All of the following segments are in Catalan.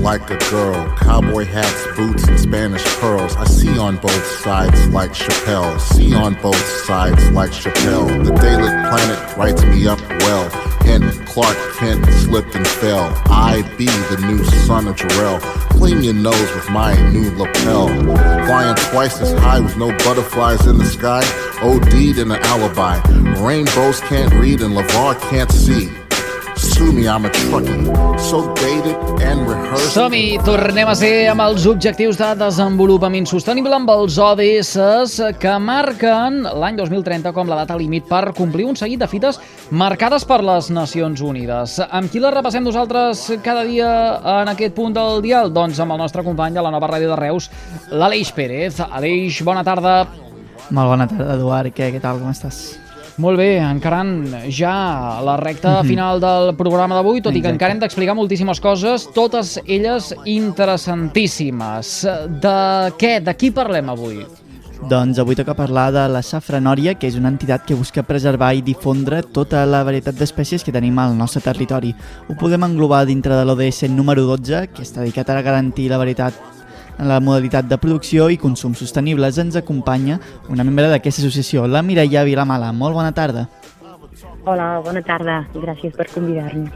Like a girl, cowboy hats, boots, and Spanish pearls. I see on both sides like Chappelle, see on both sides like Chappelle. The Daily Planet writes me up well. Hint, Clark Kent slipped and fell. I be the new son of Jarrell. Clean your nose with my new lapel. Flying twice as high with no butterflies in the sky. OD'd in an alibi. Rainbows can't read and LeVar can't see. Som-hi, tornem a ser amb els objectius de desenvolupament sostenible amb els ODS que marquen l'any 2030 com la data límit per complir un seguit de fites marcades per les Nacions Unides. Amb qui la repassem nosaltres cada dia en aquest punt del dial? Doncs amb el nostre company de la nova ràdio de Reus, l'Aleix Pérez. Aleix, bona tarda. Molt bona tarda, Eduard. Què, què tal? Com estàs? Molt bé, encarant ja la recta final del programa d'avui, tot i que Exacte. encara hem d'explicar moltíssimes coses, totes elles interessantíssimes. De què? De qui parlem avui? Doncs avui toca parlar de la safranòria, que és una entitat que busca preservar i difondre tota la varietat d'espècies que tenim al nostre territori. Ho podem englobar dintre de l'ODS número 12, que està dedicat a garantir la varietat en la modalitat de producció i consum sostenibles. Ens acompanya una membre d'aquesta associació, la Mireia Vilamala. Molt bona tarda. Hola, bona tarda. Gràcies per convidar-nos.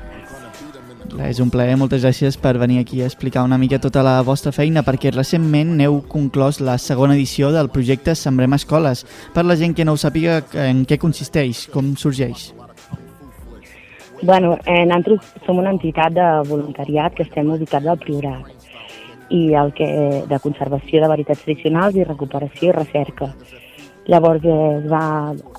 És un plaer, moltes gràcies per venir aquí a explicar una mica tota la vostra feina, perquè recentment heu conclòs la segona edició del projecte Sembrem Escoles. Per la gent que no ho sàpiga, en què consisteix, com sorgeix? bueno, eh, nosaltres som una entitat de voluntariat que estem ubicats al Priorat i el que de conservació de varietats tradicionals i recuperació i recerca. Llavors es va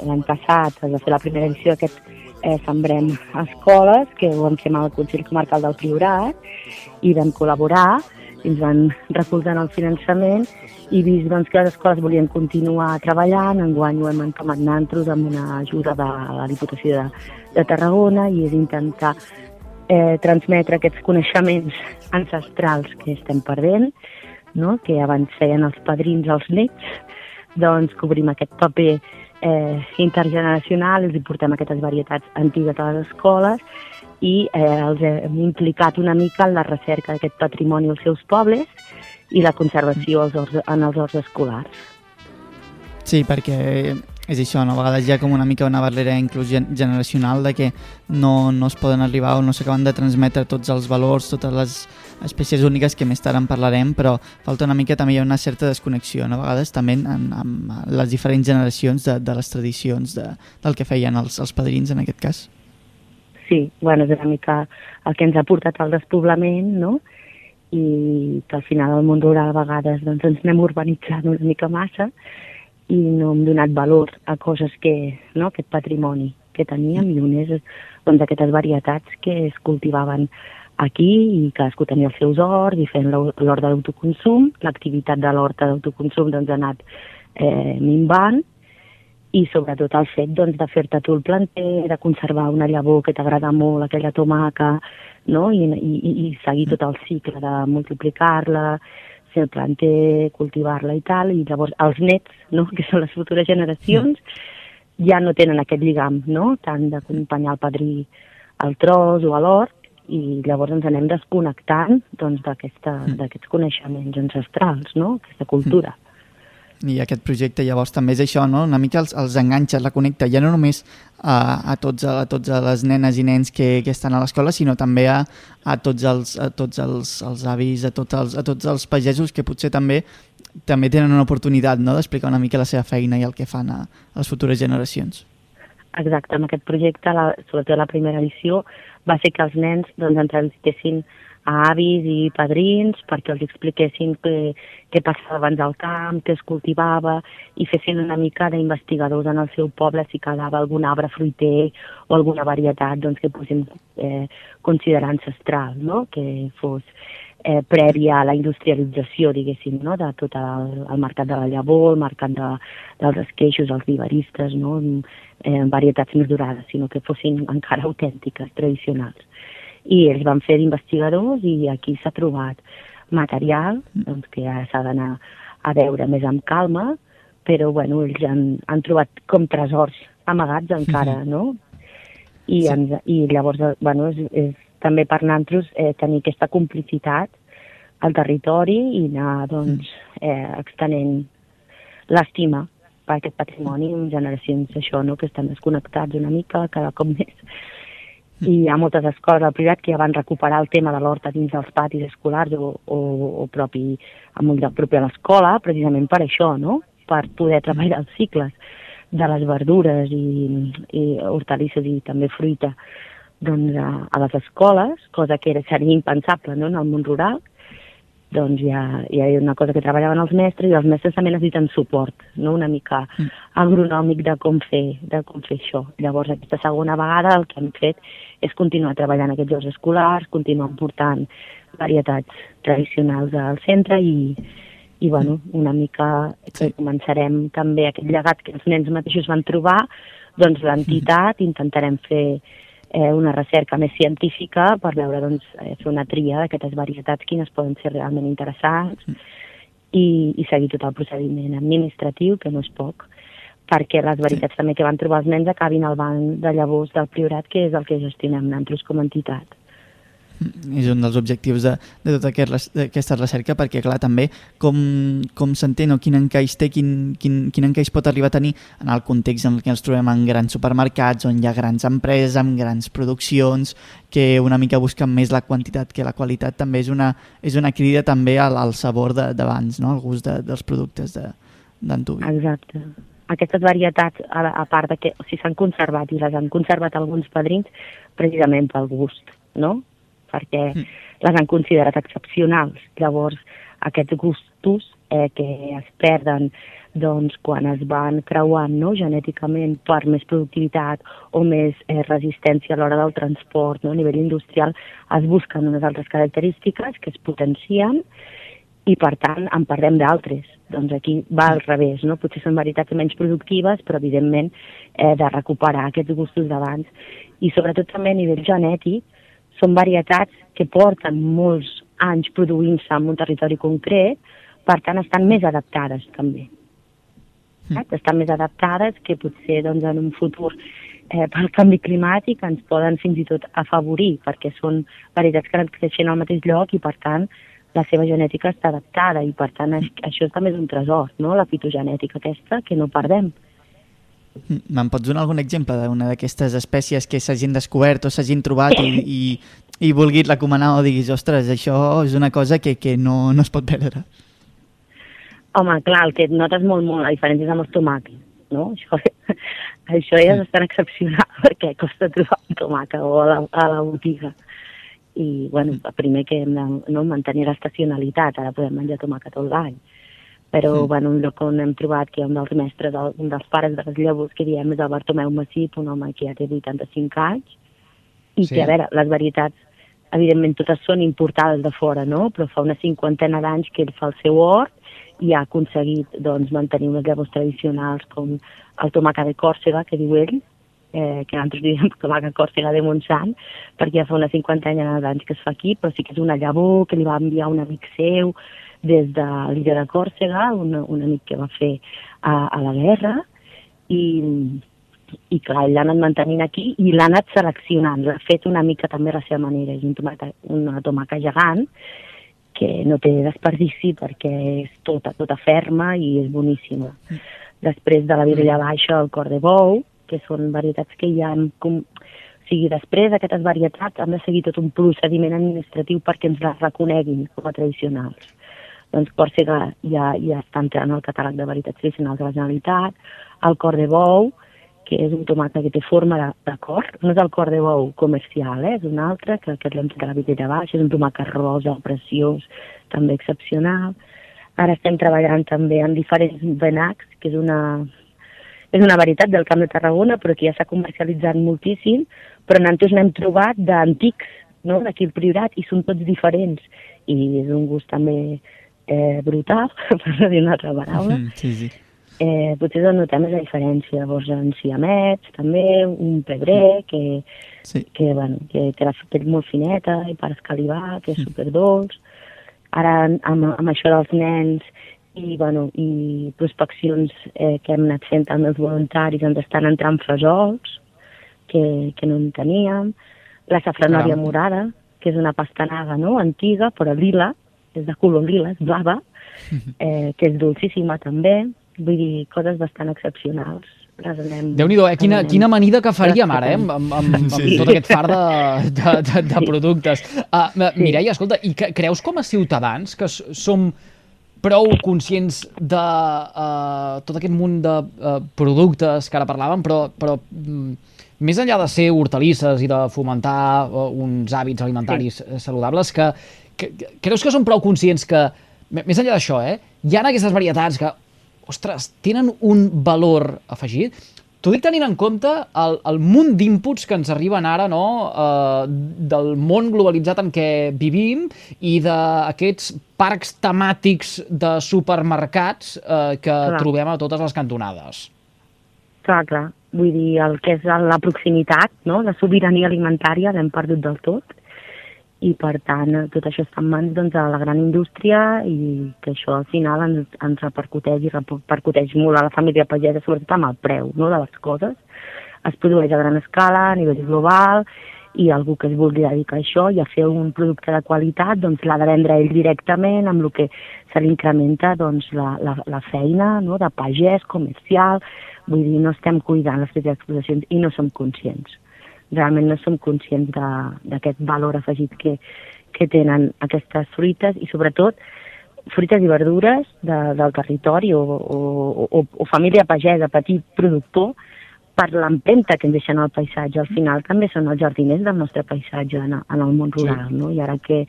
l'any passat es va fer la primera edició d'aquest eh, Sembrem Escoles, que ho vam fer amb el Consell Comarcal del Priorat i vam col·laborar, ens van recolzar en el finançament i vist doncs, que les escoles volien continuar treballant, enguany ho hem entomat nosaltres amb una ajuda de la Diputació de, de Tarragona i és intentar eh, transmetre aquests coneixements ancestrals que estem perdent, no? que abans feien els padrins als nets, doncs cobrim aquest paper eh, intergeneracional, els portem aquestes varietats antigues a les escoles i eh, els hem implicat una mica en la recerca d'aquest patrimoni als seus pobles i la conservació als en els horts escolars. Sí, perquè és això, no? a vegades hi ha com una mica una barrera inclús gen- generacional de que no, no es poden arribar o no s'acaben de transmetre tots els valors, totes les espècies úniques que més tard en parlarem, però falta una mica també hi ha una certa desconnexió, no? a vegades també en les diferents generacions de, de les tradicions de, del que feien els, els padrins en aquest cas. Sí, bueno, és una mica el que ens ha portat al despoblament, no? i que al final el món rural a vegades doncs, ens anem urbanitzant una mica massa i no hem donat valor a coses que, no, aquest patrimoni que teníem i un és doncs, aquestes varietats que es cultivaven aquí i cadascú tenia els seus horts i fent l'hor- l'hort d'autoconsum. L'activitat de l'horta d'autoconsum doncs, ha anat eh, minvant i sobretot el fet doncs, de fer-te tu el planter, de conservar una llavor que t'agrada molt, aquella tomaca, no? I, i- i seguir tot el cicle de multiplicar-la, fer el cultivar-la i tal, i llavors els nets, no? que són les futures generacions, ja no tenen aquest lligam, no? tant d'acompanyar el padrí al tros o a l'hort, i llavors ens anem desconnectant doncs, d'aquesta- d'aquests coneixements ancestrals, no? aquesta cultura. I aquest projecte llavors també és això, no? una mica els, els enganxa, la connecta ja no només a, a, tots, a tots a les nenes i nens que, que estan a l'escola, sinó també a, a tots, els, a tots els, els avis, a tots els, a tots els pagesos que potser també també tenen una oportunitat no? d'explicar una mica la seva feina i el que fan a, a les futures generacions. Exacte, amb aquest projecte, la, sobretot la primera edició, va ser que els nens doncs, ens transitessin a avis i padrins perquè els expliquessin què, què passava abans al camp, què es cultivava i fessin una mica d'investigadors en el seu poble si quedava algun arbre fruiter o alguna varietat doncs, que poguéssim eh, considerar ancestral, no? que fos eh, prèvia a la industrialització, diguéssim, no? de tot el, el mercat de la llavor, el mercat de, dels esqueixos, els viveristes, no? eh, varietats més durades, sinó que fossin encara autèntiques, tradicionals. I ells van fer d'investigadors i aquí s'ha trobat material doncs, que ja s'ha d'anar a veure més amb calma, però bueno, ells han, han trobat com tresors amagats encara, no? I, sí. ens, i llavors, bueno, és, és també per nosaltres eh, tenir aquesta complicitat al territori i anar doncs, eh, extenent l'estima per aquest patrimoni en generacions això, no? que estan desconnectats una mica cada cop més. I hi ha moltes escoles al privat que ja van recuperar el tema de l'horta dins dels patis escolars o, o, o propi, en un lloc propi a l'escola, precisament per això, no? per poder treballar els cicles de les verdures i, i hortalisses i també fruita doncs, a, a les escoles, cosa que era, seria impensable no? en el món rural, doncs hi ha, hi ha una cosa que treballaven els mestres i els mestres també necessiten suport, no? una mica mm. agronòmic de com fer, de com fer això. Llavors aquesta segona vegada el que hem fet és continuar treballant aquests jocs escolars, continuar portant varietats tradicionals al centre i, i bueno, una mica sí. començarem també aquest llegat que els nens mateixos van trobar, doncs l'entitat intentarem fer eh, una recerca més científica per veure, doncs, eh, fer una tria d'aquestes varietats, quines poden ser realment interessants, mm. i, i seguir tot el procediment administratiu, que no és poc, perquè les varietats sí. també que van trobar els nens acabin al banc de llavors del Priorat, que és el que gestionem nosaltres com a entitat és un dels objectius de, de tota aquesta recerca perquè clar també com, com s'entén o quin encaix té, quin, quin, quin encaix pot arribar a tenir en el context en què ens trobem en grans supermercats on hi ha grans empreses amb grans produccions que una mica busquen més la quantitat que la qualitat també és una, és una crida també al, al sabor d'abans, no? al gust de, dels productes d'Antubi. De, Exacte aquestes varietats, a, a part de que o sigui, s'han conservat i les han conservat alguns padrins precisament pel gust, no? Perquè mm. les han considerat excepcionals. Llavors, aquests gustos eh, que es perden doncs, quan es van creuant no, genèticament per més productivitat o més eh, resistència a l'hora del transport no, a nivell industrial, es busquen unes altres característiques que es potencien i, per tant, en perdem d'altres. Doncs aquí va al revés, no? Potser són varietats menys productives, però, evidentment, eh, de recuperar aquests gustos d'abans. I, sobretot, també a nivell genètic, són varietats que porten molts anys produint-se en un territori concret, per tant estan més adaptades també. Mm. Estan més adaptades que potser doncs, en un futur eh, pel canvi climàtic ens poden fins i tot afavorir, perquè són varietats que han creixent al mateix lloc i per tant la seva genètica està adaptada i per tant això també és un tresor, no? la fitogenètica aquesta, que no perdem. Me'n pots donar algun exemple d'una d'aquestes espècies que s'hagin descobert o s'hagin trobat i, i, i vulguis recomanar o diguis, ostres, això és una cosa que, que no, no es pot perdre? Home, clar, el que et notes molt, molt, la diferència és amb els tomàquets, no? Això, això ja és bastant excepcional perquè costa trobar un tomàquet o a la, a la botiga. I, bueno, primer que hem de no, mantenir l'estacionalitat, ara podem menjar tomàquet tot l'any però mm. bueno, un lloc on hem trobat que un dels mestres, un dels pares de les llavors que diem és el Bartomeu Massip, un home que ja té 85 anys, i sí. que, a veure, les varietats, evidentment totes són importades de fora, no? però fa una cinquantena d'anys que ell fa el seu hort i ha aconseguit doncs, mantenir unes llavors tradicionals com el tomàquet de Còrsega, que diu ell, eh, que nosaltres diem tomàquet Còrsega de Montsant, perquè ja fa una cinquantena d'anys que es fa aquí, però sí que és una llavor que li va enviar un amic seu, des de l'illa de Còrsega, un, un amic que va fer a, a la guerra, i, i clar, l'ha anat mantenint aquí i l'ha anat seleccionant, l'ha fet una mica també a la seva manera, és un tomaca, una tomaca gegant, que no té desperdici perquè és tota, tota ferma i és boníssima. Després de la virella baixa, el cor de bou, que són varietats que ja hem... Com, o sigui, després aquestes varietats han de seguir tot un procediment administratiu perquè ens les reconeguin com a tradicionals doncs Còrsega ja, ja està entrant al catàleg de veritats tradicionals de la Generalitat, el cor de bou, que és un tomàquet que té forma de, de cor, no és el cor de bou comercial, eh? és un altre, que, que l'hem de la vitella baixa, és un tomàquet rosa, preciós, també excepcional. Ara estem treballant també en diferents benacs, que és una, és una varietat del Camp de Tarragona, però que ja s'ha comercialitzat moltíssim, però nosaltres n'hem trobat d'antics, no? d'aquí el Priorat, i són tots diferents i és un gust també eh, brutal, per no dir una altra paraula. Mm, sí, sí. Eh, potser és on notem la diferència. Llavors, en siamets, també, un pebrer, que, sí. que, bueno, que té la pell molt fineta i per escalivar, que és superdolç. Ara, amb, amb això dels nens i, bueno, i prospeccions eh, que hem anat fent amb els voluntaris, ens estan entrant fesols, que, que no en teníem. La safranòria morada, que és una pastanaga no? antiga, però lila, és de color lila, és blava, eh, que és dolcíssima també. Vull dir, coses bastant excepcionals. Déu-n'hi-do, eh? Quina, quina amanida que faríem ara, eh? Amb, amb, amb, amb Sí. tot aquest far de, de, de, de productes. Uh, Mireia, escolta, i que, creus com a ciutadans que som prou conscients de uh, tot aquest munt de uh, productes que ara parlàvem, però, però mm, més enllà de ser hortalisses i de fomentar uh, uns hàbits alimentaris sí. saludables, que, que, que creus que som prou conscients que, més enllà d'això, eh, hi ha aquestes varietats que, ostres, tenen un valor afegit? T'ho dic tenint en compte el, el munt d'inputs que ens arriben ara no? eh, del món globalitzat en què vivim i d'aquests parcs temàtics de supermercats eh, que Clar. trobem a totes les cantonades. Clar, clar. Vull dir, el que és la proximitat, no?, la sobirania alimentària l'hem perdut del tot i per tant tot això està en mans doncs, de la gran indústria i que això al final ens, ens repercuteix i repercuteix molt a la família pagesa, sobretot amb el preu no, de les coses. Es produeix a gran escala, a nivell global, i algú que es vulgui dedicar a això i a fer un producte de qualitat doncs l'ha de vendre ell directament amb el que se li incrementa doncs, la, la, la feina no, de pagès, comercial, vull dir, no estem cuidant les petites explotacions i no som conscients. Realment no som conscients d'aquest valor afegit que, que tenen aquestes fruites i sobretot fruites i verdures de, del territori o, o, o, o família pagesa, petit productor, per l'empenta que ens deixen al paisatge. Al final també són els jardiners del nostre paisatge en, en el món rural, no? I ara que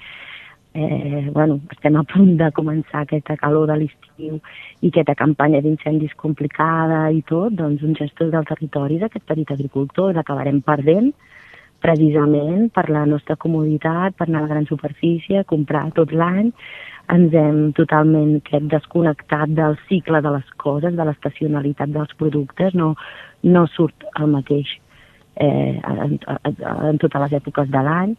eh, bueno, estem a punt de començar aquesta calor de l'estiu i aquesta campanya d'incendis complicada i tot, doncs uns gestos del territori d'aquest petit agricultor l'acabarem perdent precisament per la nostra comoditat, per anar a la gran superfície, comprar tot l'any, ens hem totalment crec, desconnectat del cicle de les coses, de l'estacionalitat dels productes, no, no surt el mateix eh, en, en, en totes les èpoques de l'any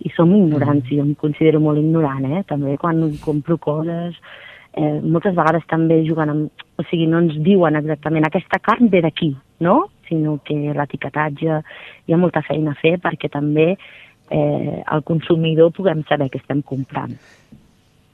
i som ignorants, mm. jo em considero molt ignorant, eh? també quan compro coses, eh, moltes vegades també juguen amb... O sigui, no ens diuen exactament aquesta carn ve d'aquí, no? Sinó que l'etiquetatge hi ha molta feina a fer perquè també eh, el consumidor puguem saber què estem comprant.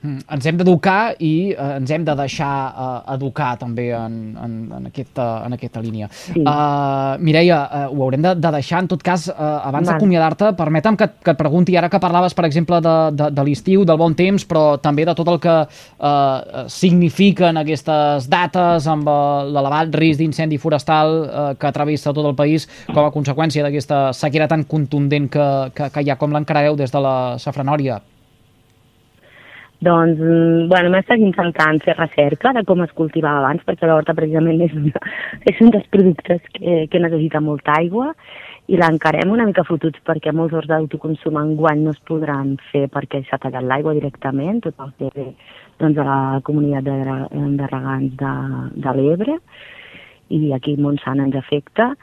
Mm, Ens hem d'educar i eh, ens hem de deixar eh, educar també en, en, en, aquesta, en aquesta línia. Sí. Uh, Mireia, uh, ho haurem de, de deixar, en tot cas, uh, abans d'acomiadar-te, permetem que, que et pregunti, ara que parlaves, per exemple, de, de, de l'estiu, del bon temps, però també de tot el que uh, signifiquen aquestes dates amb uh, l'elevat risc d'incendi forestal uh, que travessa tot el país com a conseqüència d'aquesta sequera tan contundent que, que, que hi ha. Com l'encarareu des de la safranòria? Doncs, mm, bueno, hem estat intentant fer recerca de com es cultivava abans, perquè l'horta precisament és, una, és un dels productes que, que necessita molta aigua i l'encarem una mica fotuts perquè molts horts d'autoconsum enguany no es podran fer perquè s'ha tallat l'aigua directament, tot el que ve doncs, a la comunitat de, de regants de, de l'Ebre i aquí Montsant ens afecta.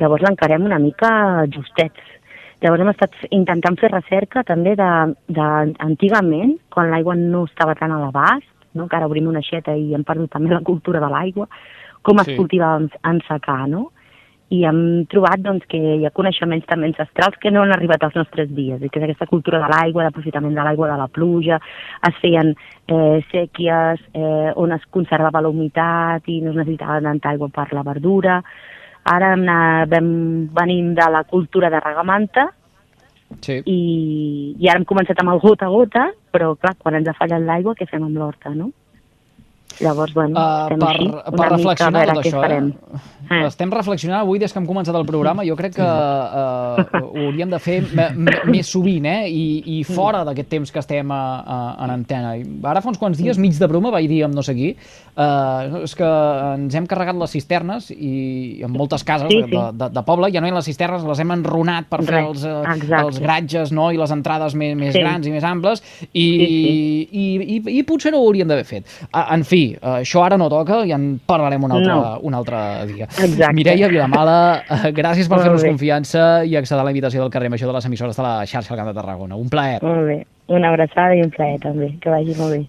Llavors l'encarem una mica justets. Llavors hem estat intentant fer recerca també de, de antigament, quan l'aigua no estava tan a l'abast, no? que ara obrim una aixeta i hem perdut també la cultura de l'aigua, com es Sí. cultivava en, en secà, no? I hem trobat doncs, que hi ha coneixements també ancestrals que no han arribat als nostres dies, i que és aquesta cultura de l'aigua, d'aprofitament de l'aigua de la pluja, es feien eh, sèquies eh, on es conservava la humitat i no es necessitava tanta aigua per la verdura. Ara hem anat, vam, venim de la cultura de regamanta Sí. i, i ara hem començat amb el gota a gota, però clar, quan ens ha fallat l'aigua, què fem amb l'horta, no? Llavors, bueno, Uh, estem per, així, per mica reflexionar veure tot això, farem. eh? Eh. Estem reflexionant avui des que hem començat el programa. Jo crec que uh, ho hauríem de fer més sovint, eh? I, i fora d'aquest temps que estem a, a, en antena. I Ara fa uns quants dies, mig de broma, vaig dir amb no sé qui, uh, és que ens hem carregat les cisternes i en moltes cases Sí, de, sí. de, de poble ja no hi ha les cisternes, les hem enronat per fer els, exacte. els gratges no? i les entrades més, més Sí. grans i més amples i, Sí, i, i, i potser no ho hauríem d'haver fet. Ah, En fi, eh, això ara no toca i en parlarem un altre, No. un altre dia. Exacte. Mireia Vilamala, eh, gràcies per fer-nos confiança i accedir a la invitació del carrer Major de les emissores de la xarxa al Camp de Tarragona. Un plaer. Molt bé. Una abraçada i un plaer també. Que vagi molt bé.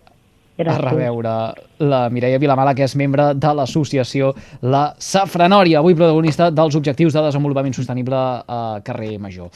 A reveure la Mireia Vilamala, que és membre de l'associació La Safranòria, avui protagonista dels objectius de desenvolupament sostenible a carrer Major.